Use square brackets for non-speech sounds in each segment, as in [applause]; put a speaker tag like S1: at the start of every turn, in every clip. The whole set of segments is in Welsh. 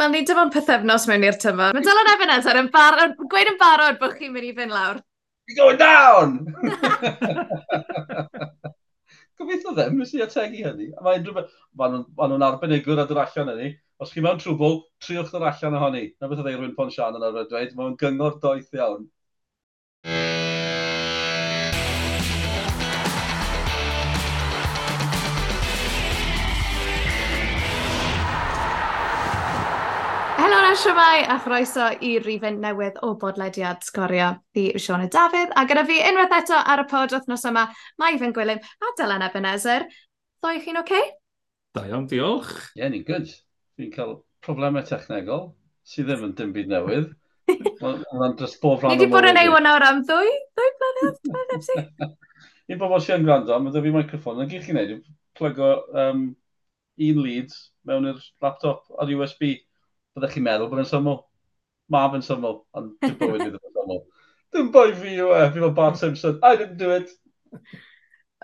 S1: Wel, ni dim ond pethefnos mewn i'r tymor. Mae Dylan Ebenezer yn barod, gweud yn barod bod chi'n mynd i fynd lawr.
S2: You're going down! [laughs] Gobeithio ddim, nes i ategu hynny. Mae nhw'n arbenigwr a dod allan hynny. Os chi mewn trwbl, triwch dod allan ohoni. Na beth oedd Eirwyn Ponsian yn arfer dweud, mae'n gyngor doeth iawn.
S1: Croeso a chroeso i rifyn newydd o bodlediad sgorio di Siona Dafydd. A gyda fi unwaith eto ar y pod wythnos yma, mae fy'n gwylym a Dylan Ebenezer. Ddoi chi'n oce? Okay?
S3: Da iawn, diolch.
S2: Ie, yeah, ni'n good. Fi'n cael problemau technegol sydd ddim yn dim byd newydd. [laughs] Mae'n dros bob rhan
S1: Ni wedi bod yn ei nawr am ddwy, ddwy blynedd.
S2: Un [laughs] bobl sy'n gwrando, mae dda fi microffon. Yn gych chi'n neud, plygo um, un lead mewn i'r laptop ar USB byddech chi'n meddwl bod yn syml. Mae fe'n syml, ond dwi'n bywyd i ddim yn syml. Dwi'n boi fi yw e, fi fel Bart Simpson. I didn't do it.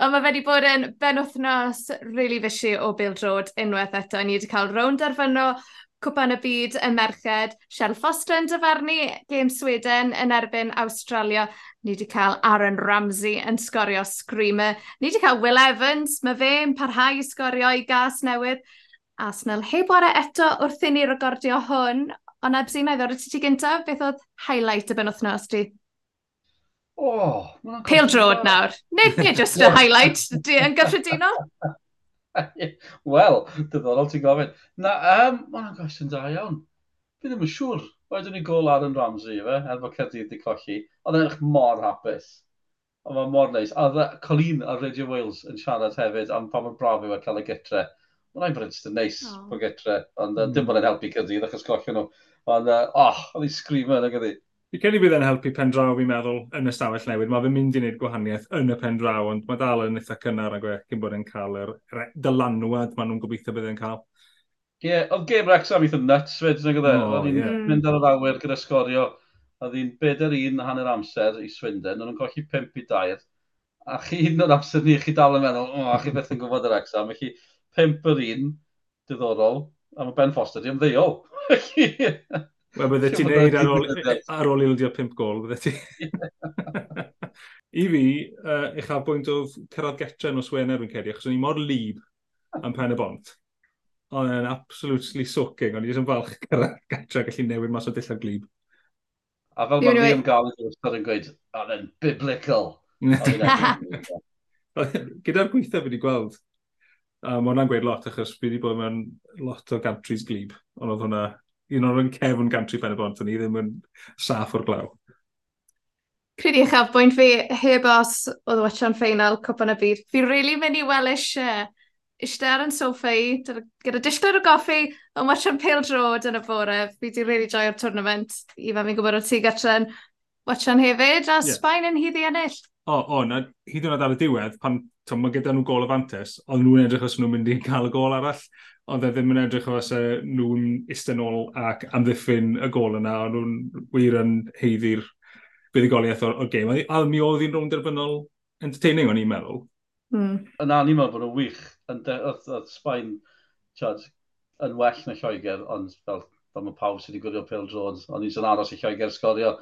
S1: Ond mae wedi bod yn benwthnos really fishy o Bill Road unwaith eto. Ni wedi cael rownd arfynno Cwpan y Byd yn merched, Shell Foster yn dyfarnu, Game Sweden yn erbyn Australia. Ni wedi cael Aaron Ramsey yn sgorio screamer. Ni wedi cael Will Evans, mae fe'n parhau i sgorio i gas newydd a Snell heb wara eto wrth i ni recordio hwn, ond Ebsy, na i ddod ti gyntaf, beth oedd highlight y benwthnos ti?
S2: O! Oh,
S1: Pale drod nawr. Nid ni just a [laughs] highlight, di yn gyffredinol? [laughs]
S2: Wel, diddorol ti'n gofyn. Na, um, mae'n gwestiwn da iawn. Fi ddim yn siŵr. Oeddwn ni gol ar yn Ramsey, fe, er bod Cerdydd wedi colli. Oedd e'n eich mor hapus. Oedd e'n mor neis. Oedd Colin ar Radio Wales yn siarad hefyd am pa mor braf yw e cael ei gytre. Mae'n rhaid hmm. bod yn just neis oh. bod getre, ond mm. dim bod yn helpu cydydd achos gollio nhw. Ond, uh, oh, oedd hi'n sgrifo yn y gydi.
S3: Fi cael ei bydd yn helpu pen draw fi'n meddwl yn y stafell newid. Mae fe'n mynd i wneud gwahaniaeth yn y pen draw, ond mae dal yn eitha cynnar ag e, cyn bod yn cael yr dylanwad maen nhw'n gobeithio bydd yn cael.
S2: Ie, yeah, oedd game Rex am eithaf nuts, fyd, nag oedd e? Oedd hi'n hmm. mynd ar y awyr gyda sgorio. Oedd hi'n bedair un hanner amser i Swindon, ond yn colli 5 i 2. A chi hyn o'r amser ni, chi dal yn meddwl, o, oh, chi beth yn gwybod yr exam, chi pimp yr un, diddorol, a mae Ben Foster di ymddeol. [laughs]
S3: Wel, bydde ti'n neud ar ôl, ar ôl ildio pimp gol, bydde ti. [laughs] I fi, uh, eich ar bwynt o cyrraedd getre nos Wener yn cedi, achos o'n i mor lib am pen y bont. Ond yn absolutely soaking, ond i ddim falch [laughs] cyrraedd getre gallu newid mas o dillad glib.
S2: A fel mae Liam Gallagher yn gweud, oedd e'n biblical.
S3: Gyda'r gweithio fi wedi gweld, A mae hwnna'n gweud lot achos fi wedi bod mewn lot o gantries glib, ond oedd hwnna un o'r cefn gantri pen y bont, ni ddim yn saff o'r glaw.
S1: Credu eich afbwynt fi heb os oedd watchan ffeinal Cwpan y Byd. Fi'n rili really mynd i wel eisiau eistedd ar yn soffa i, gyda dillter o goffi, ond watchan Pale Drod yn y bore. Fi wedi really joio'r tournament. Ifan, fi'n gwybod o ti gatran watchan hefyd, a yeah. Sbaen yn hyddi ennill.
S3: O, o, na, hyd yn oed ar y diwedd, pan mae gyda nhw gol o fantes, ond nhw'n edrych os nhw'n mynd i cael y gol arall, ond e ddim yn edrych os e, nhw'n eistedd ôl ac amddiffyn y gol yna, ond nhw'n wir yn heiddi'r buddigoliaeth o'r, or gêm. A mi oedd hi'n rownd derfynol entertaining o'n i'n meddwl.
S2: Mm. Yna, ni'n meddwl bod o'n wych. Oedd Sbaen yn well na Lloegr, ond fel fel mae pawb sydd wedi gwylio pêl-drones, ond ni'n aros i Lloegr sgorio.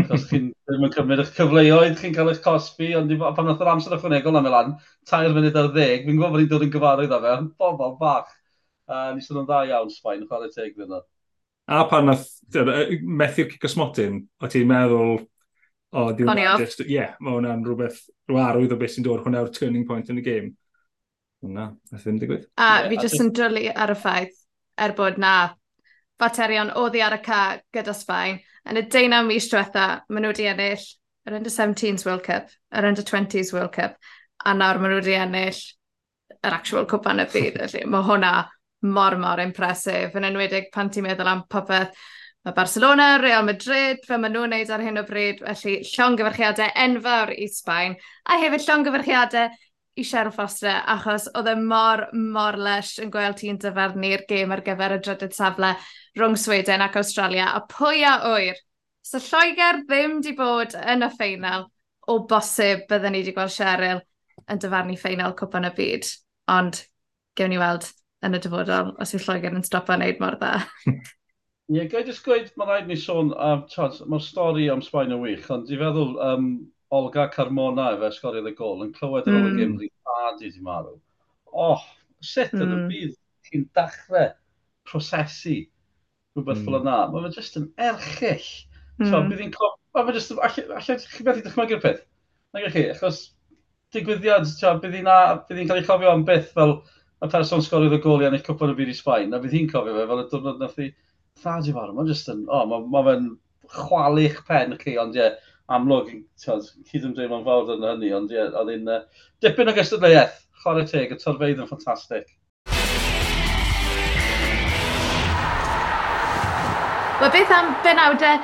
S2: Achos chi'n [laughs] ddim yn cymryd eich cyfleoedd, chi'n cael eich cosbi, ond pan wnaeth yr amser ychwanegol am Milan, tair munud ar ddeg, fi'n gwybod bod ni'n dod yn gyfarwydd â fe, ond bobl bach. Uh, ni sy'n dda iawn, Sbaen, chwarae teg fyna.
S3: A pan nath, methu'r cicosmotyn, o ti'n meddwl, o, diw'n just, ie, yeah, mae hwnna'n rhywbeth, rhyw arwydd o beth sy'n dod, hwnna'r turning point yn y game. Na, nath ddim digwydd.
S1: A yeah, fi jyst yn drylu ar y ffaith, er bod na faterion oddi ar y ca gyda Sbaen. Yn y deunaw mis diwetha, maen nhw wedi ennill yr Under-17s World Cup, yr Under-20s World Cup, a nawr maen nhw wedi ennill yr actual cwpan y byd. Felly mae hwnna mor, mor impresif. Yn enwedig pan ti'n meddwl am popeth, mae Barcelona, Real Madrid, fe maen nhw'n neud ar hyn o bryd. Felly llongyfarchiadau enfawr i Sbaen, a hefyd llongyfarchiadau i Cheryl Foster achos oedd e mor, mor lesh yn gweld ti'n dyfarnu'r gêm ar gyfer y drydydd safle rhwng Sweden ac Australia. A pwy a wyr, so Lloegr ddim wedi bod yn y ffeinal o bosib byddwn ni wedi gweld Cheryl yn dyfarnu ffeinal cwpan y byd. Ond gewn ni weld yn y dyfodol os yw Lloegr yn stopo wneud mor dda.
S2: Ie, yeah, gai jyst gweud, mae rhaid ni sôn, uh, mae'r stori am Sbaen yn wych, ond i feddwl um, Olga Carmona efe, sgoriodd y gol, yn clywed mm. ar ôl y gym, mm. i di marw. Oh, sut yn
S1: mm.
S2: y bydd chi'n dachrau prosesu rhywbeth
S3: mm.
S2: fel yna? Mae fe jyst yn erchill.
S1: Mm.
S2: So, bydd i'n cofio, mae fe jyst yn, allai chi beth i dychmygu'r peth? Na gwych chi, achos digwyddiad, so, bydd hi'n i'n cael ei chofio am beth fel y person sgoriodd y gol i ennill cwpan y byd i Sbaen, a bydd hi'n cofio fe fel y diwrnod nath i ddad i farw. Mae'n jyst yn, o, oh, mae'n ma chwalu'ch pen chi, ond ie, yeah, amlwg, tiod, cyd ymdeimlo'n fawr yn hynny, ond ie, oedd hi'n uh, dipyn o gystadleuaeth, chwarae teg, y torfeidd yn ffantastig.
S1: Wel, beth am benawdau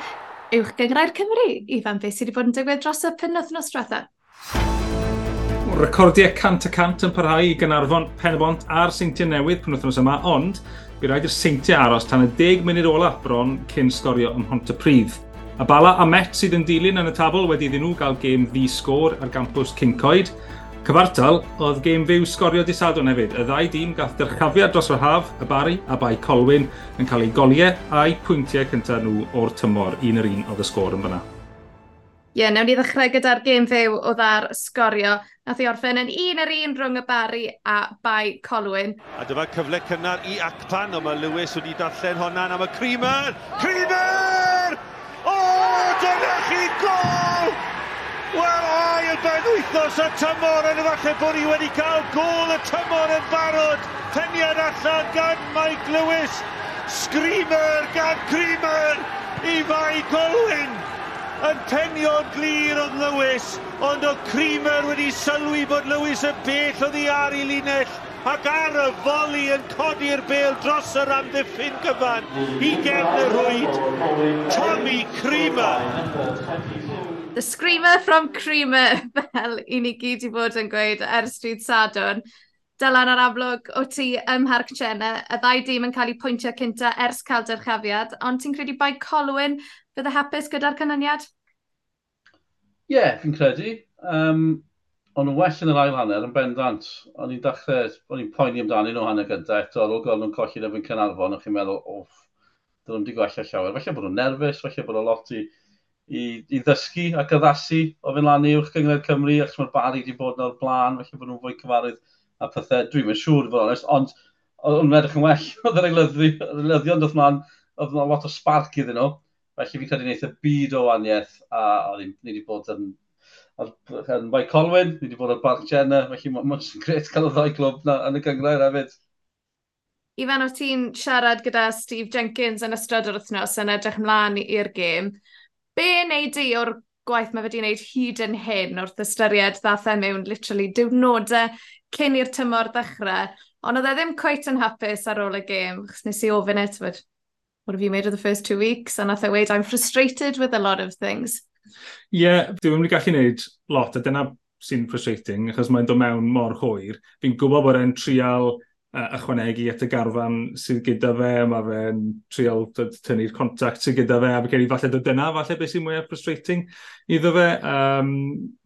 S1: uwch gyngrau'r Cymru? Ifan, beth sydd wedi bod yn digwydd dros y penwthnos diwetha?
S3: Recordiau cant a cant yn parhau i Gynarfon, Penabont a'r Seintiau Newydd penwthnos yma, ond bydd rhaid i'r Seintiau aros tan y 10 munud ola bron cyn sgorio ym Mhont y Prydd. A Bala a Met sydd yn dilyn yn y tabl wedi iddyn nhw gael gêm ddi-sgôr ar gampws Cyncoed. Cyfartal, oedd gêm fyw sgorio disadwn hefyd. Y ddau dîm gath dyrchafiad dros yr haf, y Bari a Bai Colwyn, yn cael eu goliau a'i pwyntiau cyntaf nhw o'r tymor. Un yr un oedd y sgôr yn fyna.
S1: Ie, yeah, newn ni ddechrau gyda'r gêm fyw o ddar sgorio. Nath i orffen yn un ar un rhwng y Bari a Bai Colwyn.
S4: A dyma cyfle cynnar i Acpan, ond mae Lewis wedi darllen hwnna am y Creamer! Creamer! Dyna chi gol! Wel, ai, yn ben wythnos y tymor yn efallai bod ni wedi cael gol y tymor yn barod. Peniad allan gan Mike Lewis. Screamer gan Creamer i fai golwyn. Yn penio'n glir oedd Lewis, ond o Creamer wedi sylwi bod Lewis yn bell o ddiar i linell ac ar y foli yn codi'r bel dros yr amddiffyn gyfan i gefn y rwyd, Tommy Creamer.
S1: The Screamer from Creamer, [laughs] fel i ni gyd i fod yn gweud ers stryd sadwn. Dylan ar amlwg o ti ym Mharc Chena, y ddau dîm yn cael eu pwyntio cynta ers cael dyrchafiad, ond ti'n credu bai Colwyn fydd y hapus gyda'r canlyniad?
S2: Ie, yeah, fi'n credu. Um, Ond nhw'n well yn yr ail hanner yn bendant. O'n i'n dechrau, o'n i'n poeni amdano nhw hanner gyda eto ar ôl gweld nhw'n colli efo'n Cynarfon, o'ch chi'n meddwl, off, dyn nhw'n di gwella llawer. Felly bod nhw'n nerfus, felly bod nhw'n lot i, i, i ddysgu ac addasu o fynd lan uwch Cyngred Cymru, achos mae'r bari wedi bod o'r blaen, felly bod nhw'n fwy cyfarwydd a pethau. Dwi'n mynd siŵr, fod onest, ond o'n yn edrych yn well. [laughs] Oedd yr eilyddion doth mlaen, oedd yna lot o sparc iddyn nhw. Felly fi'n credu wneud y byd o waniaeth a oedd ni wedi bod yn yn Mike Colwyn, ni wedi bod ar Barc Jenna, felly mae'n ma [laughs] gret cael y ddau glwb na yn y gyngrair hefyd.
S1: Ifan, o'r ti'n siarad gyda Steve Jenkins yn ystod yr wythnos yn edrych ymlaen i'r gêm. Be wneud di o'r gwaith mae wedi wneud hyd yn hyn wrth ystyried ddathau e mewn literally diwrnodau cyn i'r tymor ddechrau, ond oedd e ddim cweit yn hapus ar ôl y gêm, chos nes i ofyn e, it, but what have you made of the first two weeks? And nath e weid, I'm frustrated with a lot of things.
S3: Ie, yeah, dwi'n mynd i gallu gwneud lot, a dyna sy'n frustrating, achos mae'n dod mewn mor hwyr. Fi'n gwybod bod e'n trial uh, ychwanegu at y garfan sydd gyda fe, mae fe'n trial tynnu'r contact sydd gyda fe, a fe gen i falle dod dyna, falle beth sy'n mwyaf frustrating iddo fe. Um,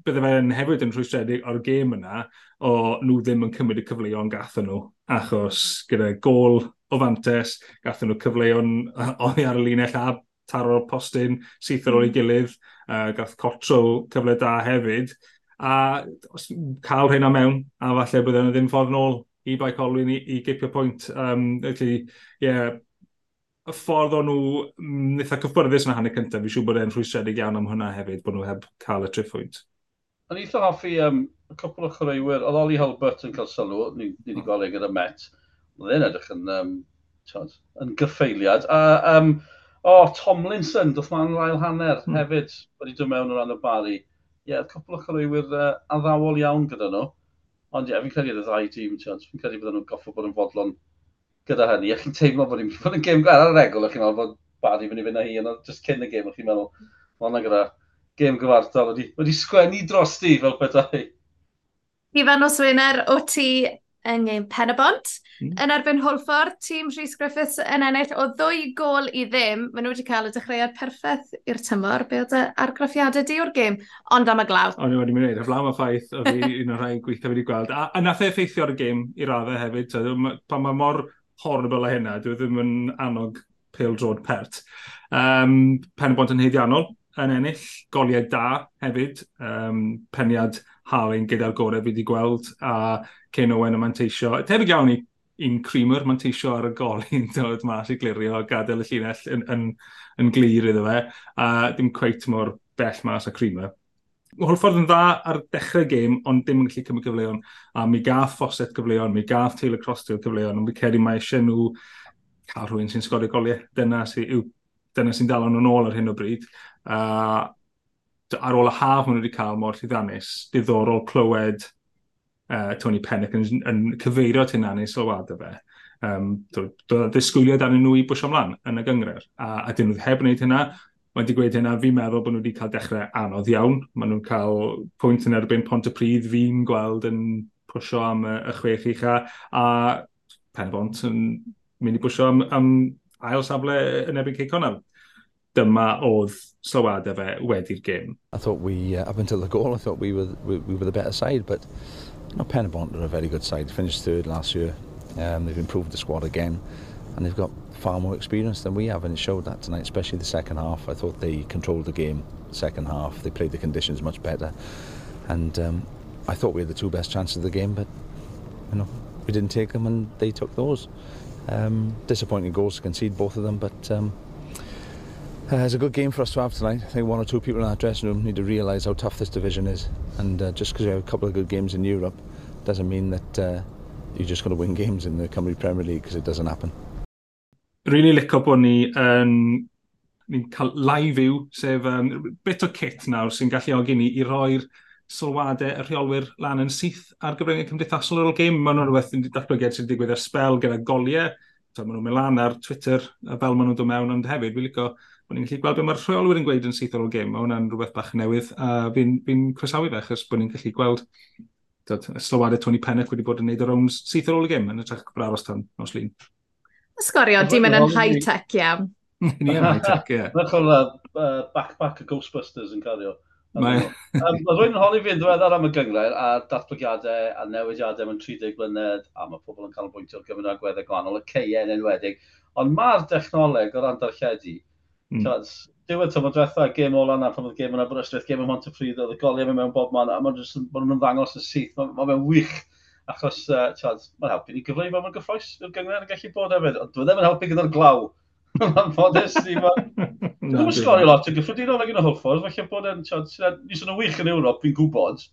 S3: bydde fe'n hefyd yn rhwystredig o'r gêm yna, o nhw ddim yn cymryd y cyfleo'n gathen nhw, achos gyda gol o fantes, gathen nhw cyfleo'n oni ar y linell a taro'r postyn syth ar ôl ei hmm. gilydd, uh, gath Cotro cyfle da hefyd, a os, cael hynna mewn, a falle bydden nhw ddim ffordd nôl i Bai Colwyn i, i gipio pwynt. Um, felly, ie, yeah, y ffordd o'n nhw mm, nitha cyffbyrddus yn y hanner cyntaf, fi siŵr bod e'n rhwystredig iawn am hwnna hefyd, bod nhw heb cael y triffwynt.
S2: Yn eitha hoffi um, y cwpl o chwaraewyr, oedd Oli Hulbert yn cael sylw, ni wedi gweld e gyda Met, oedd e'n edrych yn, um, tiod, yn gyffeiliad, a um, O, oh, Tomlinson, doth ma'n rhail hanner hmm. hefyd wedi dod mewn o ran y bari. Ie, yeah, cwpl o chwaraewyr uh, addawol iawn gyda nhw. Ond ie, yeah, fi'n credu y ddau tîm, fi'n credu bod nhw'n goffo bod yn fodlon gyda hynny. Ych chi'n teimlo bod ni'n [laughs] bod yn gêm gwael ar y regol, ych chi'n meddwl bod bari fyny fyny hi, ond just cyn y gêm, ych chi'n meddwl, ond gyda gêm gyfartal wedi, wedi sgwennu dros drosti fel petai.
S1: Ifan Oswiner, o ti yng Penabont. Mm. Yn erbyn Holford, tîm Rhys Griffiths yn ennill o ddwy gol i ddim. Maen nhw wedi cael y dechreuad perffaith i'r tymor, be oedd argraffiadau di o'r gêm, ond am y glaw.
S3: O'n i wedi mynd i wneud, y flaw y ffaith o fi un o'r rhai gweithio wedi gweld. A, a nath e effeithio ar y gêm i raddau hefyd, so, pan mae mor horrible a hynna, dwi e ddim yn annog pale drod pert. Um, Penabont yn heiddiannol, yn ennill, goliau da hefyd, um, peniad Harlin gyda'r gorau fi wedi gweld, a Ken Owen yn manteisio. Tebyg iawn i un creamer manteisio ar y golin [laughs] dod mas i glirio a gadael y llinell yn, yn, yn glir iddo fe, a dim cweit mor bell mas a creamer. Holford yn dda ar dechrau gêm, ond dim yn gallu cymryd gyfleon. A mi gath Fosset gyfleon, mi gath Taylor Crossdale gyfleon, ond mi credu mae eisiau nhw cael rhywun sy'n sgorio goliau. Dyna sy'n yw dyna sy'n dal nhw'n ôl ar hyn o bryd. Uh, ar ôl y haf maen nhw wedi cael mor llyddanus, diddorol clywed uh, Tony Pennick yn, yn cyfeirio at hynna neu sylwadau fe. Um, Doedd disgwyliad arnyn nhw i bwysio ymlaen yn y gyngred, a, a dyn nhw heb wneud hynna, Mae wedi gweud hynna, fi'n meddwl bod nhw wedi cael dechrau anodd iawn. Maen nhw'n cael pwynt yn erbyn pont y pryd fi'n gweld yn pwysio am y, y chwech ucha, a Penfont yn mynd i bwysio am, am ail safle yn erbyn Ceiconaf. Dyma oedd sylwadau fe wedi'r gym.
S5: I thought we, uh, up until the goal, I thought we were, we, we were the better side, but you know, Penbont are a very good side. They finished third last year. Um, they've improved the squad again, and they've got far more experience than we have, and it showed that tonight, especially the second half. I thought they controlled the game second half. They played the conditions much better, and um, I thought we had the two best chances of the game, but you know we didn't take them, and they took those. Um, disappointing goals to concede, both of them, but um, uh, it's a good game for us to have tonight. I think one or two people in our dressing room need to realise how tough this division is. And uh, just because we have a couple of good games in Europe doesn't mean that uh, you're just going to win games in the Cymru Premier League because it doesn't happen.
S3: Really lico bod ni yn um, ni'n cael live view, sef um, bit o kit nawr sy'n galluogi ni i roi'r sylwadau y rheolwyr lan yn syth ar gyfryngau cymdeithasol ar ôl gêm. Mae nhw'n rhywbeth yn datblygiad sy'n digwydd ar spel gyda goliau. So, maen nhw'n mynd lan ar Twitter a fel maen nhw'n dod mewn, ond hefyd, fi'n licio bod ni'n gallu gweld beth mae'r rheolwyr yn gweud yn syth ar ôl gêm. Mae hwnna'n rhywbeth bach newydd a fi'n fi croesawu fe achos bod ni'n gallu gweld dod, y sylwadau Tony Pennock wedi bod yn neud y rowns syth ar ôl y gêm yn y trach braros tan nos lun.
S1: Ysgorio, dim yn yn high-tech iawn.
S3: Ni [laughs] yn high-tech, ie.
S2: Ddech chi'n backpack y Ghostbusters yn cario. Mae... um, yn holi fi'n ddiweddar am y gyngred a datblygiadau a newidiadau mewn 30 blynedd a mae pobl yn canolbwyntio ar gyfer agweddau gwahanol, y ceien enwedig. Ond mae'r dechnoleg o ran darlledu, mm. diwedd tymor diwetha, gêm ola na, pan oedd gêm yn Aberystwyth, gêm yn Montepryd, oedd y goliau mewn bob man, a maen nhw'n ddangos yn syth, mae'n ma wych achos uh, mae'n helpu ni gyfleu mae'n gyffroes i'r gyngred yn gallu bod hefyd, ond dwi e ddim yn helpu gyda'r glaw. Mae'n ffodus, ni, ond. Dwi'n sgori lot yn gyffredinol ag yn y hwlffordd, felly bod e'n tiod, nis yn wych yn Ewrop, fi'n gwybod,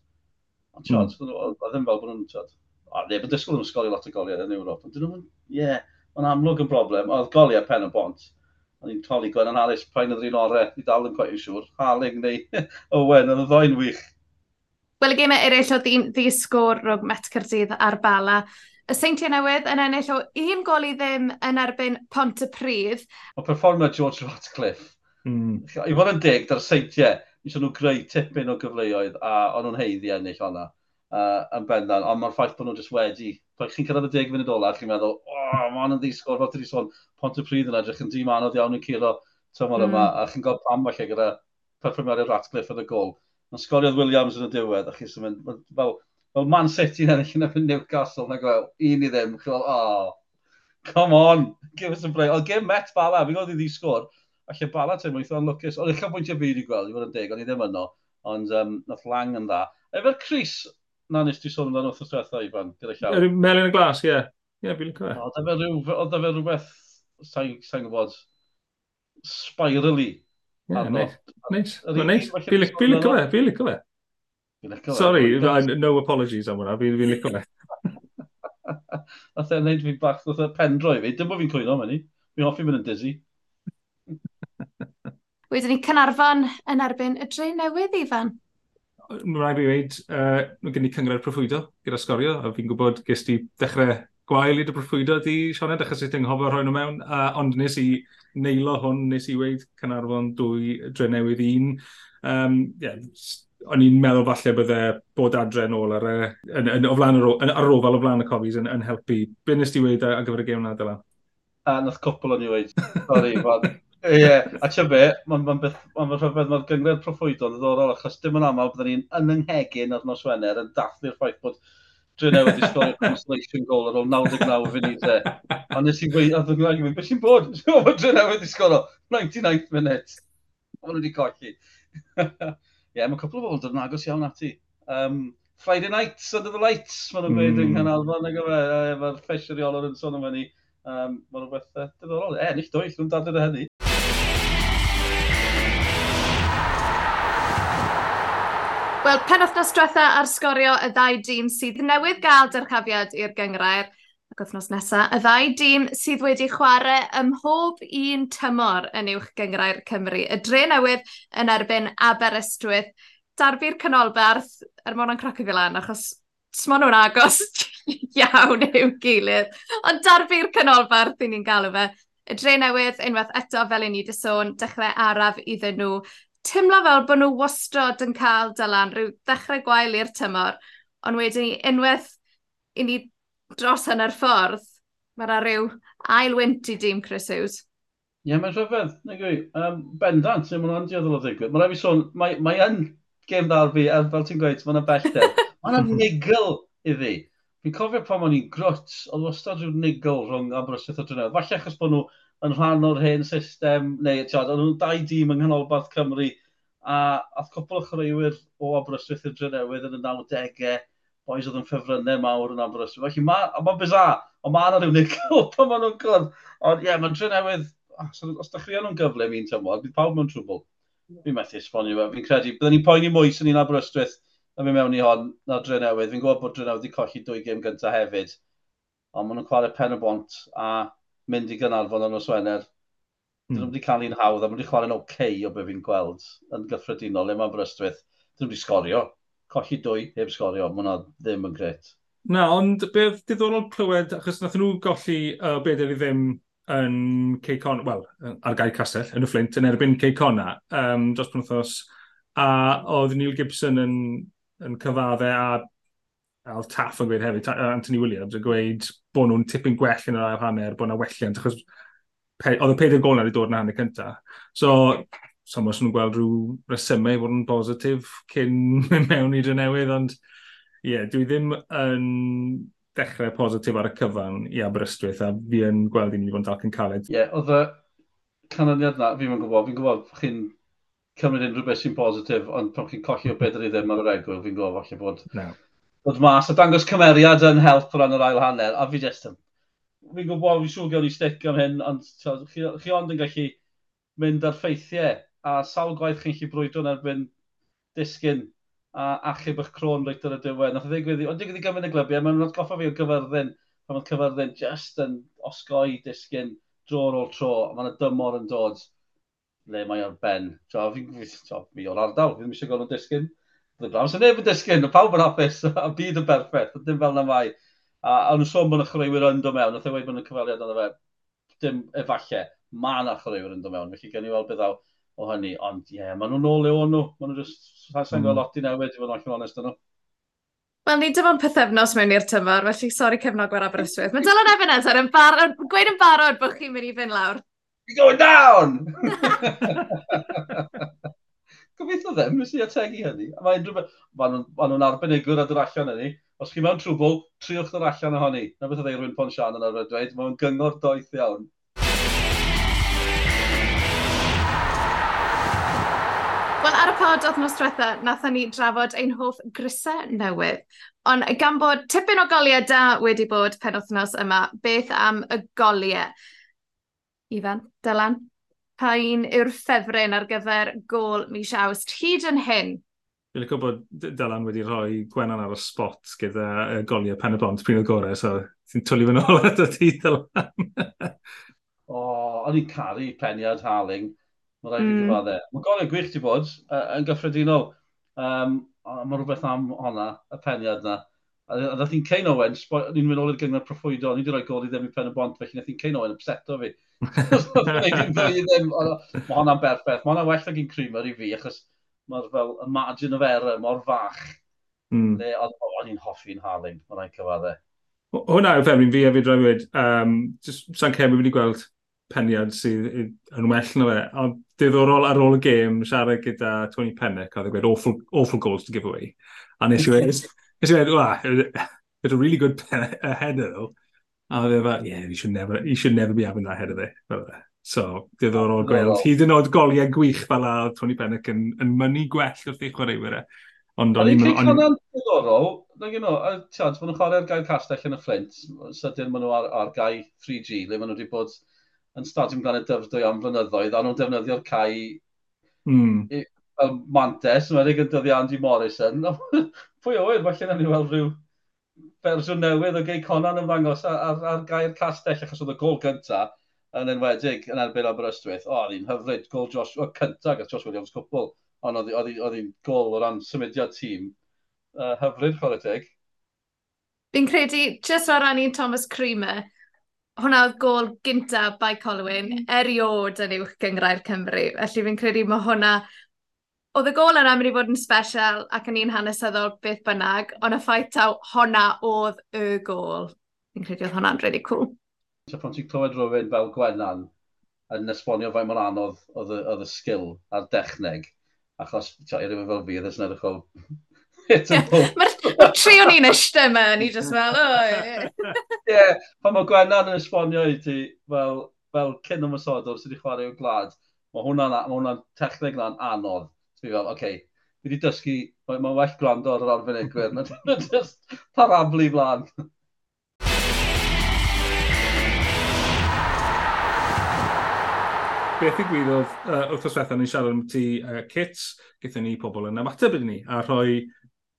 S2: ond tiod, hmm. oedd ddim fel bod nhw'n, tiod, a neb yn disgwyl yn sgori lot o goliau yn Ewrop, ond dyn nhw'n, ie, mae'n amlwg yn broblem, oedd goliau pen y bont, a ni'n toli gwen yn Alice, pa'n oedd un orau, i dal yn coet yn siŵr, Halig neu [laughs] Owen yn y ddoen wych.
S1: Wel, y gemau eraill o ddisgwr rhwng Met Cyrdydd a'r Bala, y seintiau newydd yn ennill o un gol i ddim yn erbyn pont y prif.
S2: O performer George Ratcliffe. Mm. I fod yn dig, dar seintiau, eisiau nhw greu tipyn o gyfleoedd a o'n nhw'n heiddi ennill hwnna uh, yn bendan, ond mae'r ffaith bod nhw'n just wedi, pan chi'n cyrraedd y deg funud ola, chi'n meddwl, o, oh, mae'n yn ddisgwyl, fel ti sôn, pont y pryd yn edrych yn dîm anodd iawn yn curo tymor mm. yma, hmm. a chi'n gweld pam falle gyda perfformiadau Ratcliffe yn y gol. Mae'n sgoriodd Williams yn y diwedd, a chi'n mynd, fel, Wel, Man City yn ennill yn efo'n Newcastle, na gweld, un i ddim, chi'n fel, oh, come on, give us a break. Oedd gen Met Bala, fi'n gweld i ddi sgwr, a lle Bala ti'n mwyth o'n lwcus, oedd eich bwyntio fi wedi gweld, i fod yn deg, ond i ddim yno, ond um, nath lang yn dda. Efo'r Cris, na nes ti sôn amdano wrth ystwetha, Ifan, gyda llaw.
S3: Melyn y glas, ie. Ie, fi'n cofio.
S2: Oedd efo e rhywbeth, sa'n gwybod, spirally.
S3: Ie, neis. Neis, neis. Fi'n cofio, fi'n cofio. Sorry, no apologies am hwnna, fi'n fi licio fe. [laughs]
S2: Nath e'n neud fi'n bach, nath e pendroi fi, dim bod fi'n cwyno fyny. Fi'n hoffi mynd yn dizzy. [laughs]
S1: Wedyn ni Cynarfon yn erbyn y dre newydd, Ifan.
S3: Mae rhaid fi wedi, uh, mae gen i cyngred proffwydo gyda sgorio, a fi'n gwybod ges ti dechrau gwael i dy proffwydo di, Sioned, achos i ti'n hoffi rhoi nhw mewn, uh, ond nes i neilo hwn, nes i weid Cynarfon dwy dre newydd un. Um, yeah, o'n i'n meddwl falle bydde bod adre nôl ar, y, yn, yn, o flan, yn, ar ofal o flan y cofis yn, yn helpu. Be nes ti wedi ar gyfer y gêm na, Dylan?
S2: A, nath cwpl o'n i wedi. Sorry, fan. Ie, yeah. a ti'n be, mae'n ma rhyfedd, mae'r gyngred proffwydol yn ddorol, achos dim yn aml byddwn ni'n yn ynghegin ar nos Wener yn dathlu'r ffaith bod Drwy'n newid i sgorio consolation goal ar ôl 99 funud e. A nes i gweud, a ddod yn rhaid beth sy'n bod? Drwy'n newid i sgorio 99 munud. Ond wedi colli. [laughs] Ie, yeah, mae cwpl o bobl dod yn agos iawn ati. Um, Friday Nights Under the Lights, maen nhw'n gweud mm. yng Nghanolfan, ac efe, mae'r ffesio yn sôn am hynny. Um, mae'n rhywbeth uh, diddorol. E, nill dwyll, nhw'n dadlwyr hynny.
S1: Wel, penwthnos diwetha ar sgorio y ddau dîm sydd newydd gael dyrchafiad i'r gyngrair – ac wythnos nesaf, y ddau dîm sydd wedi chwarae ym mhob un tymor yn uwch gyngrair Cymru. Y dre newydd yn erbyn Aberystwyth, darbu'r canolbarth er mwyn o'n cracu fi lan, achos smon nhw'n agos [laughs] iawn i'w gilydd. Ond darbu'r canolbarth i ni'n galw fe. Y dre newydd, unwaith eto fel i ni di sôn, dechrau araf iddyn nhw. Tymlo fel bod nhw wastod yn cael dylan, rhyw dechrau gwael i'r tymor, ond wedyn unwaith i ni dros hanner ffordd, mae yna rhyw i dîm Chris Hughes.
S2: Ie, yeah, mae'n rhyfedd, na gwi. Um, bendant, neu mae'n dioddol o ddigwydd. Mae'n rhaid i sôn, mae, mae yn gêm ddar fi, a fel ti'n gweud, mae'n bellter. mae'n nigl iddi. Fi'n cofio pan o'n i'n grwt, oedd wastad rhyw nigl rhwng Aberystwyth o Drynedd. Falle achos bod nhw yn rhan o'r hen system, neu tiod, o'n nhw'n dau dîm yng Nghanolbarth Cymru, a oedd cwpl o chreuwyr o Aberystwyth i'r Drenewydd yn y 90au, boys oedd yn ffefrynnau mawr yn Aberystwyth. Felly mae'n ma bizar, ond mae'n yna rhywun [laughs] i'r clwb pan maen nhw'n clwb. Ond ie, yeah, mae'n trenewydd, ah, os da chi nhw'n gyfle mi'n tymor, bydd pawb mewn trwbl. Fi'n methu esbonio fe, fi'n credu. Byddwn ni'n poeni mwy sy'n ni'n Aberystwyth yn mynd mewn i hon na drenewydd. Fi'n gwybod bod drenewydd wedi colli dwy gêm gyntaf hefyd. Ond maen nhw'n chwarae pen y bont a mynd i gynarfon yn oswener. Mm. Dyn nhw hmm. wedi cael un hawdd a maen nhw'n chwarae'n oce okay o be fi'n gweld yn gyffredinol le mae Aberystwyth. Dyn nhw wedi sgorio colli dwy heb sgorio, mae hwnna ddim yn gret.
S3: Na, ond beth diddorol clywed, achos nath nhw golli uh, beth ydy ddim yn Ceicon, wel, ar gair Castell, yn y Flint, yn erbyn Ceicona, um, dros penwthos, a oedd Neil Gibson yn, yn cyfadde a Al Taff yn gweud hefyd, Anthony Williams, yn gweud bod nhw'n tipyn gwell yn yr ail hanner, bod yna welliant, achos oedd y 40 gol na wedi dod yn hanner cyntaf. So, so os nhw'n gweld rhyw resymau fod yn positif cyn mynd [laughs] mewn i newydd, ond ie, yeah, dwi ddim yn dechrau positif ar y cyfan i Aberystwyth, a fi yn gweld i ni fod yn dalcan caled.
S2: Ie, yeah, oedd y canlyniad na, fi'n gwybod, fi'n gwybod chi'n cymryd unrhyw beth sy'n positif, ond pan chi'n colli o beth i ddim ar yr egwyl, fi'n gwybod falle bod... No. Bod mas a dangos cymeriad yn help o ran yr ail hanner, a fi jyst yn... Fi'n gwybod, fi'n siŵr gael ni stick am hyn, ond chi, chi ond yn gallu mynd ar ffeithiau a sawl gwaith chi'n chi brwydro yn erbyn disgyn a achub eich crôn reit ar y diwedd. Nath o ddigwydd ond digwydd i gyfer y glybiau, mae'n rhaid goffa fi o gyfyrddin, pan mae'n cyfyrddin just yn osgoi disgyn dro'r ôl tro, a mae'n y dymor yn dod le mae o'r ben. Tro, fi, tro, fi o'r ardal, fi ddim eisiau gweld nhw'n disgyn. Dwi'n glawn sy'n neb yn disgyn, y pawb yn hapus, [laughs] a byd yn berffaith, dim fel na mai. A, a nhw'n sôn bod y chreuwyr yn dod mewn, a ddweud e bod yn cyfaliad yna fe, dim efallai, mae yna chreuwyr yn dod mewn, felly gen i weld beth o hynny, ond ie, yeah, maen nhw'n ôl le o'n nhw. Maen nhw'n just, sa'n mm. gael lot i newid, i fod yn allan onest yn nhw.
S1: Wel, ni dyma'n pethefnos mewn i'r tymor, felly sori cefnog cefnogwyr Aberystwyth. Mae Dylan Evans ar yn bar... gweud yn barod bod chi'n mynd i fynd lawr.
S2: You're going down! [laughs] [laughs] Gobeithio ddim, nes i ategu hynny. Mae unrhyw beth... Maen nhw'n arbenigwr a dod allan hynny. Os chi mewn trwbl, triwch dod allan ohoni. Na beth oedd ei rwy'n Ponsian yn arfer dweud, mae'n gyngor doeth iawn.
S1: pod nos diwetha, nathon ni drafod ein hoff grisau newydd. Ond gan bod tipyn o goliau da wedi bod pen othnos yma, beth am y goliau? Ifan, Dylan, pa un yw'r ffefryn ar gyfer gol mis awst hyd yn hyn?
S3: Fi'n licio bod Dylan wedi rhoi gwenan ar y spot gyda y goliau pen y bont pryn o gorau, so ti'n twli fy nôl at y ti, Dylan. [laughs]
S2: o, oh, o'n i'n caru peniad Harling Mae rhaid i mm. cyfaddau. Mae golau gwych ti bod uh, yn gyffredinol. Um, mae rhywbeth am honna, y peniad na. A ddath i'n Cain Owen, ni'n mynd ôl i'r gyngor proffwydo, ni wedi rhoi gol i ddim i pen y bont, felly nath i'n Cain Owen upseto fi. Mae hwnna'n berffaith. Mae hwnna'n well ag un creamer i fi, achos mae'r fel imagine of error mor fach. Mm. Le, o'n i'n hoffi'n Harling, mae'n rhaid cyfaddau.
S3: Hwna yw ffermyn fi hefyd rhaid. Um, just San Cemi wedi gweld peniad sydd yn well na fe. Ond diddorol ar ôl y gêm, siarad gyda Tony Pennick, a dwi e gweud, awful, awful goals to give away. A nes i [laughs] wedi, nes i wedi, wa, it's a really good header though. A dwi wedi, e yeah, he should never, he should never be having that header there. So, diddorol gweld. Hyd yn oed goliau gwych fel a Tony Pennick yn, yn mynnu gwell wrth eich chwaraewyr e.
S2: Ond o'n i'n... Ond o'n diddorol, nag you know, tiad, maen nhw'n chwarae'r gael castell yn y Flint, sydyn e, maen nhw ar, ar gael 3G, le maen nhw wedi bod yn Stadiwm gan y Dyfrdwy am flynyddoedd, a nhw'n defnyddio'r cae mm. fel mantes, yn wedi gyntyddio Andy Morrison. [laughs] Pwy o wir, falle na ni weld rhyw fersiwn newydd o gei Conan ymddangos ar, ar ar gair castell, achos oedd y gol gyntaf yn enwedig yn erbyn Aberystwyth. O, oedd hi'n hyfryd gol Josh, o cyntaf gyda Josh Williams cwpl, ond oedd hi'n gol o ran symudiad tîm. Uh, hyfryd, chwarae teg.
S1: Fi'n credu, jyst o ran i'n Thomas Creamer, hwnna oedd gol gynta by Colwyn mm. eriod yn uwch gyngrau'r Cymru. Felly fi'n credu mae hwnna... Oedd y gol yna mynd i fod yn special ac yn un hanesyddol beth bynnag, ond y ffaith taw hwnna oedd y gol. Fi'n credu oedd hwnna'n really cool.
S2: So pan ti'n clywed rhywun fel Gwennan yn esbonio faint mor anodd oedd y sgil a'r dechneg, achos i rhywun fel fi, ddys yn edrych o
S1: Mae'r tri o'n i'n eistedd yma, ni jyst fel,
S2: o. Ie, pan mae Gwennan yn esbonio i ti, fel, fel cyn ymwysodwr sydd wedi chwarae o glad, mae hwnna'n hwnna technig na'n anodd. Fi fel, oce, okay, fi wedi dysgu, mae'n ma well gwrando ar yr arbenigwyr, mae'n [laughs] just parablu flan.
S3: beth i gwydodd uh, wrth oswethau ni'n siarad am ti uh, kits, gyda ni pobl yn ymateb iddyn ni a rhoi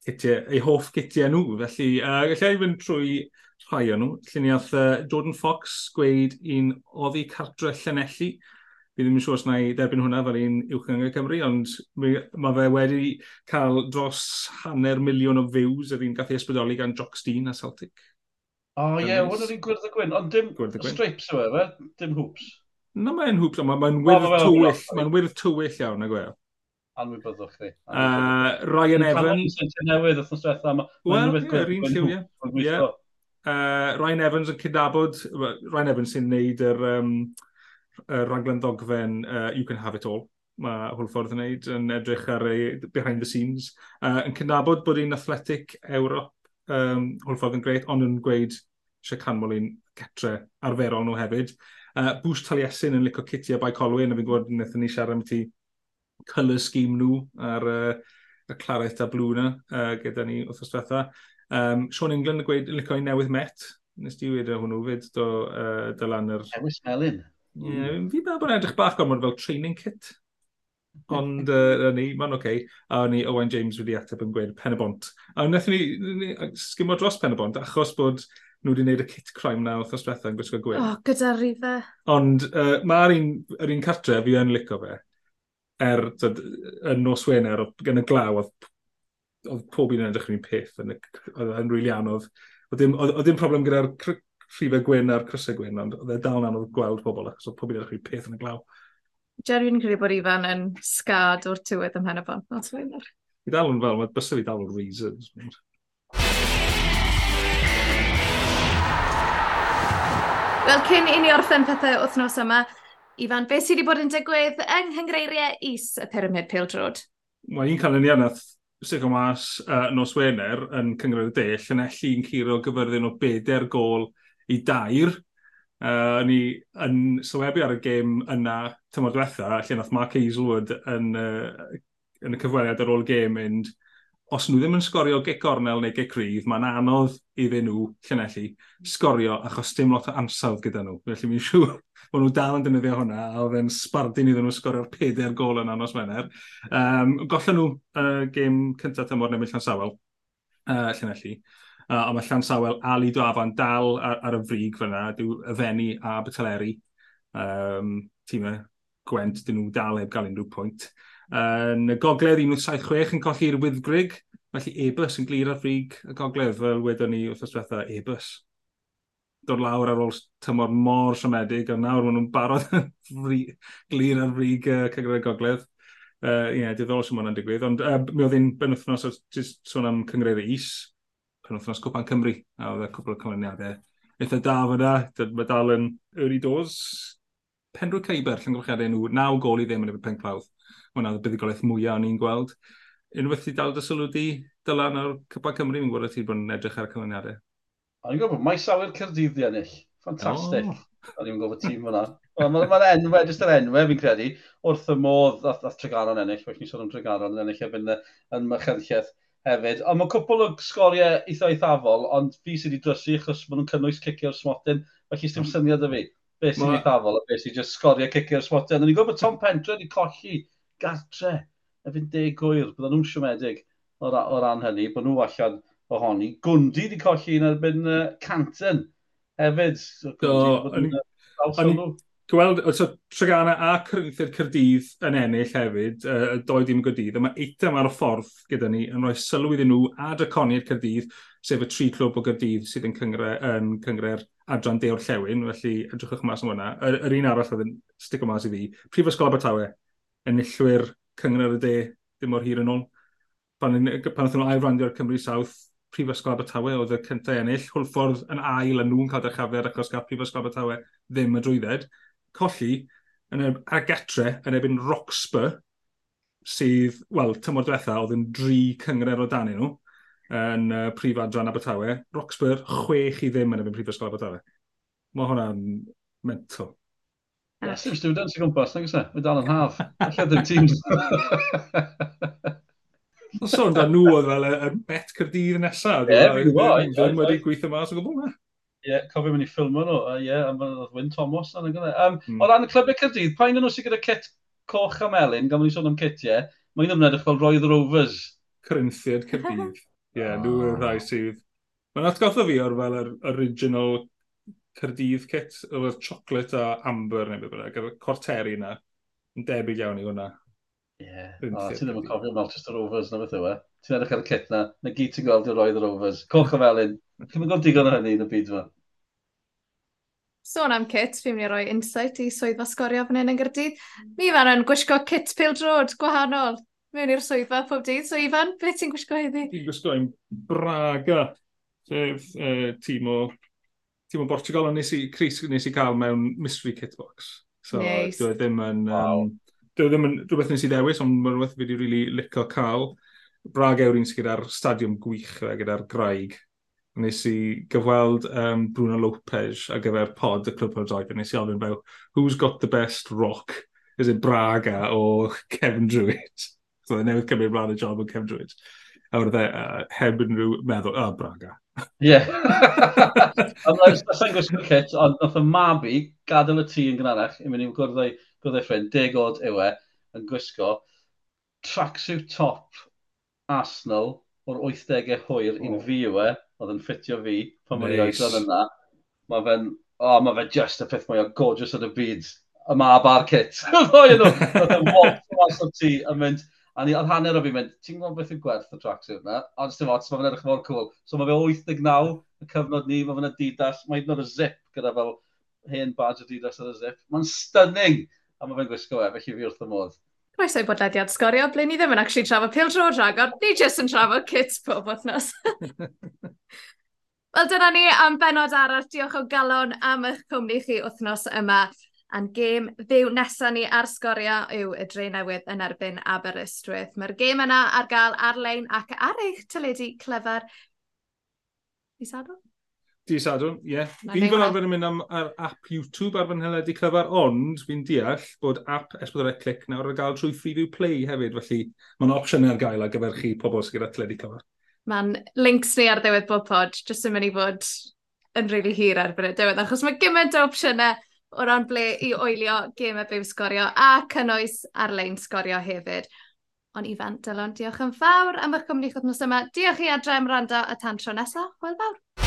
S3: citiau, eu hoff gitiau nhw. Felly, uh, gallai i fynd trwy rhai o nhw. Lluniaeth uh, Jordan Fox gweud un oddi cartre Llanelli. Fi ddim yn siŵr os na i derbyn hwnna fel un uwch yng Cymru, ond mae fe wedi cael dros hanner miliwn o views yr un gath ei ysbrydoli gan Jock Steen a Celtic.
S2: O oh, ie, yeah, hwn yr un y gwyn, ond dim strips yw e, dim hoops.
S3: Na mae'n hwps, ond mae'n wyrdd tywyll, mae'n wyrdd tywyll iawn, na gweud
S2: anwybyddwch chi.
S3: Uh, Ryan Evans.
S2: newydd wrth nos diwethaf.
S3: Wel, yr un lliw, ie. Uh, Ryan Evans yn cydabod, Ryan Evans sy'n neud yr um, uh, raglen ddogfen uh, You Can Have It All. Mae Hwlffordd yn neud yn edrych ar ei behind the scenes. Uh, yn cydnabod bod hi'n athletic Ewrop, um, Hwlffordd yn greit, ond yn gweud eisiau canmol un getre arferol nhw hefyd. Uh, Bwys Taliesin yn licio Kitty a bai Colwyn, a fi'n gwybod wnaethon ni siarad am ti colour scheme nhw ar uh, y claret a blw na uh, gyda ni wrth ystwetha. Um, Sean England yn gweud, licio i newydd met. Nes di wedi e hwnnw fyd do uh, dylan yr...
S2: Ewis melin.
S3: Ie, yeah, fi bel bod yn edrych bach gormod fel training kit. Ond [laughs] uh, ni, mae'n oce. Okay. A ni Owen James wedi ateb yn gweud pen y bont. A wnaethon ni, ni sgimo dros pen y bont achos bod nhw wedi gwneud y kit crime na wrth osbethau yn gwisgo gwyn.
S1: O, oh, gyda rife.
S3: Ond uh, mae'r un, yr un cartre fi yn licio fe er tyd, yn nos Wener, gan y glaw, oedd, oedd pob un yn edrych yn un peth, oedd yn rili anodd. Oedd dim, problem gyda'r rhifau gwyn a'r crysau gwyn, ond oedd e dal yn anodd gweld pobl, achos oedd pob un yn edrych yn peth yn y glaw.
S1: Jerry yn credu bod Ifan yn sgad o'r tywydd ym Henebon, nos Wener.
S3: I dal yn fel, mae bysau fi dal o'r reasons.
S1: Wel, cyn i ni orffen pethau wythnos yma, Ifan, beth sydd wedi bod yn digwydd yng nghyngreiriau is y pyramid pildrod?
S3: Mae un canlyniad nath Sico Mas uh, nos Wener yn cyngreir y dell yn ellu'n curo gyfyrddin o beder gol i dair. Uh, ni yn sylwebu ar y gêm yna tymor diwetha, lle nath Mark Hazelwood yn, uh, yn y cyfweliad ar ôl gêm mynd os nhw ddim yn sgorio ge gornel neu ge cryf, mae'n anodd iddyn nhw llynellu sgorio achos dim lot o ansawdd gyda nhw. Felly mi'n siŵr [laughs] bod nhw dal yn defnyddio hwnna, a oedd e'n sbardun iddyn nhw sgorio'r peder gol yn anos Wener. Um, gollen nhw uh, gêm cyntaf tymor neu Llan Sawel, uh, llynellu. Uh, ond mae Llan Sawel a Lido Afan dal ar, ar y frig fyna, dyw y fenni a Beteleri. Um, tîmau Gwent, dyn nhw dal heb gael unrhyw pwynt. Yn y gogledd 176 yn colli'r wyddgrig, felly e-bus yn glir ar frig y gogledd, fel wedyn ni wrth diwetha e-bus. Dod lawr ar ôl tymor mor siomedig, a nawr maen nhw'n barod [laughs] glir ar frig uh, cyngor y gogledd. Ie, uh, yeah, diddorol sy'n mwyn digwydd, ond uh, mi oedd un benwthnos jyst sôn am cyngred is, penwthnos Cwpan Cymru, a oedd y cwbl o cyflwyniadau eitha da fyna, mae dal yn early doors. Penrwy Ceiber, llongrwchiadau nhw, naw gol i ddim yn y penclawdd hwnna oedd y buddigolaeth mwyaf o'n i'n gweld. Unwaith i dal dy sylw di, dylan o'r Cypa Cymru, mi'n gwybod ti bod yn edrych ar y canlyniadau.
S2: O'n i'n gwybod mae maes Cyrdydd di ennill. Fantastic.
S3: Oh.
S2: O'n i'n gwybod tîm hwnna. Mae'r ma enwe, jyst yr enwe fi'n credu, wrth y modd ath, ath Tregaron ennill, felly ni sôn am Tregaron yn ennill efo'n yn mychyrchiaeth hefyd. Ond mae cwpl o sgoriau eitha eithafol, ond fi sydd wedi drysu achos maen nhw'n cynnwys cicio'r smotyn, felly ddim hmm. syniad y fi. Be sy'n
S3: ma...
S2: eithafol, a be sy'n just sgoriau cicio'r smotyn. Ond ni'n gwybod bod Tom Pentre wedi colli gartre y fynd deg gwyr, bydden nhw'n siomedig o, ra o ran hynny, bod nhw allan ohoni. Gwndi wedi colli yn erbyn uh, Canton hefyd. So, Gwndi, so,
S3: gweld so, Tregana a Cyrnithyr Cyrdydd yn ennill hefyd, y uh, doi dim gydydd, a mae eitem ar y ffordd gyda ni yn rhoi sylw iddyn nhw a Draconi'r Cyrdydd, sef y tri clwb o Gyrdydd sydd yn cyngre, yn cyngre'r adran de o'r llewn, felly edrychwch mas am hwnna. Yr, yr un arall oedd yn stico mas i fi, Prifysgol Abertawe, enillwyr cyngor y de dim mor hir yn ôl. Pan, pan nhw'n ailrandio'r Cymru South, Prifysgol Abertawe oedd y cyntaf ennill. Hwlffordd yn ail a nhw'n cael dechafedd achos gael Prifysgol Abertawe ddim y drwydded. Colli yn y a getre yn ebyn Roxburgh, sydd, wel, tymor diwetha, oedd yn dri cyngred o dan nhw yn uh, prif adran Abertawe. Roxburgh, chwech i ddim yn ebyn Prifysgol Abertawe. Mae hwnna'n mental.
S2: Ie, sy'n students i gwmpas, nag ysna? E? Mae dal yn [laughs] haf. Alla ddim teams. [laughs]
S3: Mae'n sôn da nhw oedd fel y bet cyrdydd nesaf.
S2: Ie, fi'n gwybod.
S3: Ddim wedi gweithio mas o gwbl na.
S2: Ie, cofio mynd i ffilmio nhw. Ie, am oedd Wyn Thomas yn ymwneud. Um,
S3: mm.
S2: O ran y clybiau cyrdydd, pa pa'n nhw sy'n gyda cet coch a melyn, gan mwyn sôn am cetiau, mae nhw'n edrych fel roedd yr
S3: overs. Corinthiad cyrdydd. [laughs] Ie, yeah, nhw yw'r rhai sydd... Mae'n atgoffa fi o'r fel yr original Cyrdydd kit, oedd chocolate a amber neu beth bynnag, gyda corteri yna, yn debyg iawn i hwnna.
S2: Ie, yeah. oh, ti ddim yn cofio Manchester Rovers na beth yw e? Ti'n edrych ar y kit na, na gyd ti'n gweld i'r roedd y Rovers. Coch o felyn, ti'n mynd digon o hynny yn y byd yma.
S1: Sôn am kit, fi'n mynd i roi insight i swyddfa sgorio fan hyn yn gyrdydd. Mi fan yn gwisgo kit pildrod gwahanol mewn i'r swyddfa pob dydd. So Ifan, beth ti'n gwisgo heddi?
S3: Fi'n gwisgo i'n braga, sef uh, tîm o tîm o Portugal, ond nes i, Chris nes i cael mewn mystery kit box. So,
S1: nice.
S3: Dwi ddim yn...
S2: Wow.
S3: Um, dwi ddim yn rhywbeth nes i ddewis, ond mae'n rhywbeth fi wedi really licio cael. Brag Ewrin sydd gyda'r stadiwm gwych gyda'r graig. Nes i gyfweld um, Bruno Lopez ar gyfer pod y Clwb Rhodoedd, a nes i alfyn fel, who's got the best rock? Is it Braga o Kevin Druitt? so, e newydd cymryd rhan y job o Kevin Druitt. A wrth e, uh, heb unrhyw meddwl, oh, Braga.
S2: Ie. [laughs] Ond Sa'n gwisgo kit, ond nath y mabi gadael y tŷ yn gynharach i mynd i'n gwrdd ei ffrind, deg oed yw e, yn gwisgo tracksuit top Arsenal o'r 80au hwyr oh.
S3: un
S2: fi yw e, oedd yn ffitio fi pan nice.
S3: o'n
S2: i oed yna. Mae fe'n, oh, mae fe just y peth mwy o gorgeous yn y byd, y mab a'r kit. [laughs] Oedd nhw, oedd yn walk mas o'r tŷ yn mynd, A ni, oedd hanner o fi'n mynd, ti'n gwybod beth yw'n gwerth y tracksuit na? Ond sy'n fod, so mae'n edrych mor cool. So mae fe 89, y cyfnod ni, mae fe'n adidas, mae hyd yn oed y zip gyda fel hen badge adidas ar y zip. Mae'n stunning! A mae fe'n gwisgo e, felly fi wrth y modd.
S1: Croeso i bodlediad sgorio, ble ni ddim yn actually trafod pildro dragor, ni jyst yn trafod kits pob wythnos. [laughs] Wel, dyna ni am benod arall. Diolch o galon am eich cwmni chi wythnos yma a'n gêm fyw nesaf ni ar sgorio yw y dre newydd yn erbyn Aberystwyth. Mae'r gêm yna ar gael ar-lein ac ar eich teledu clyfar. Di sadwn?
S3: Di sadwn, ie. Yeah.
S1: Fi'n
S3: fel arfer yn mynd am ar app YouTube ar fy nheledu clyfar, ond fi'n deall bod app S4C e Click nawr ar gael trwy Freeview Play hefyd, felly mae'n opsiynau ar gael ar gyfer chi pobl sy'n gyda teledu clyfar.
S1: Mae'n links ni ar ddiwedd bob pod, jyst yn mynd i fod yn rili really hir ar bryd diwedd, achos mae gymaint o opsiynau o ran ble i oelio gemau byw sgorio a cynnwys ar-lein sgorio hefyd. Ond Ifan, Dylan, diolch yn fawr am eich cwmni chwthnos yma. Diolch i adre am rando a tan tro nesaf. Hwyl fawr!